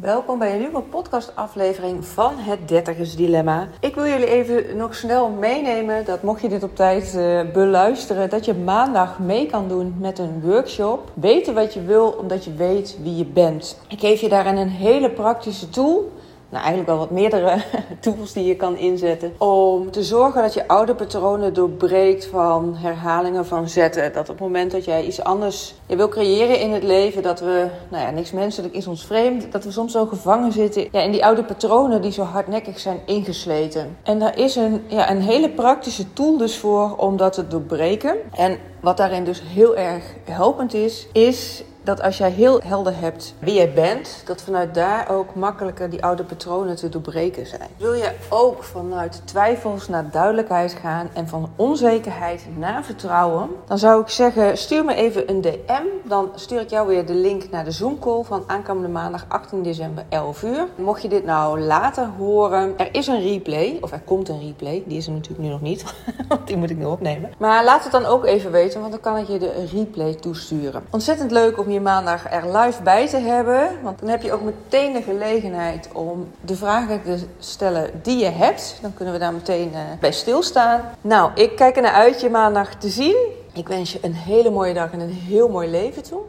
Welkom bij een nieuwe podcastaflevering van het Dertigers Dilemma. Ik wil jullie even nog snel meenemen dat mocht je dit op tijd uh, beluisteren, dat je maandag mee kan doen met een workshop. Weten wat je wil omdat je weet wie je bent. Ik geef je daarin een hele praktische tool nou, eigenlijk wel wat meerdere tools die je kan inzetten. Om te zorgen dat je oude patronen doorbreekt van herhalingen van zetten. Dat op het moment dat jij iets anders je wil creëren in het leven, dat we, nou ja, niks menselijk is ons vreemd, dat we soms zo gevangen zitten ja, in die oude patronen die zo hardnekkig zijn ingesleten. En daar is een, ja, een hele praktische tool dus voor om dat te doorbreken. En wat daarin dus heel erg helpend is, is dat als jij heel helder hebt wie jij bent, dat vanuit daar ook makkelijker die oude patronen te doorbreken zijn. Wil je ook vanuit twijfels naar duidelijkheid gaan en van onzekerheid naar vertrouwen, dan zou ik zeggen: stuur me even een DM. Dan stuur ik jou weer de link naar de Zoom call van aankomende maandag 18 december 11 uur. Mocht je dit nou later horen, er is een replay, of er komt een replay. Die is er natuurlijk nu nog niet, want die moet ik nu opnemen. Maar laat het dan ook even weten, want dan kan ik je de replay toesturen. Ontzettend leuk om je maandag er live bij te hebben. Want dan heb je ook meteen de gelegenheid om de vragen te stellen die je hebt. Dan kunnen we daar meteen uh, bij stilstaan. Nou, ik kijk er naar uit je maandag te zien. Ik wens je een hele mooie dag en een heel mooi leven toe.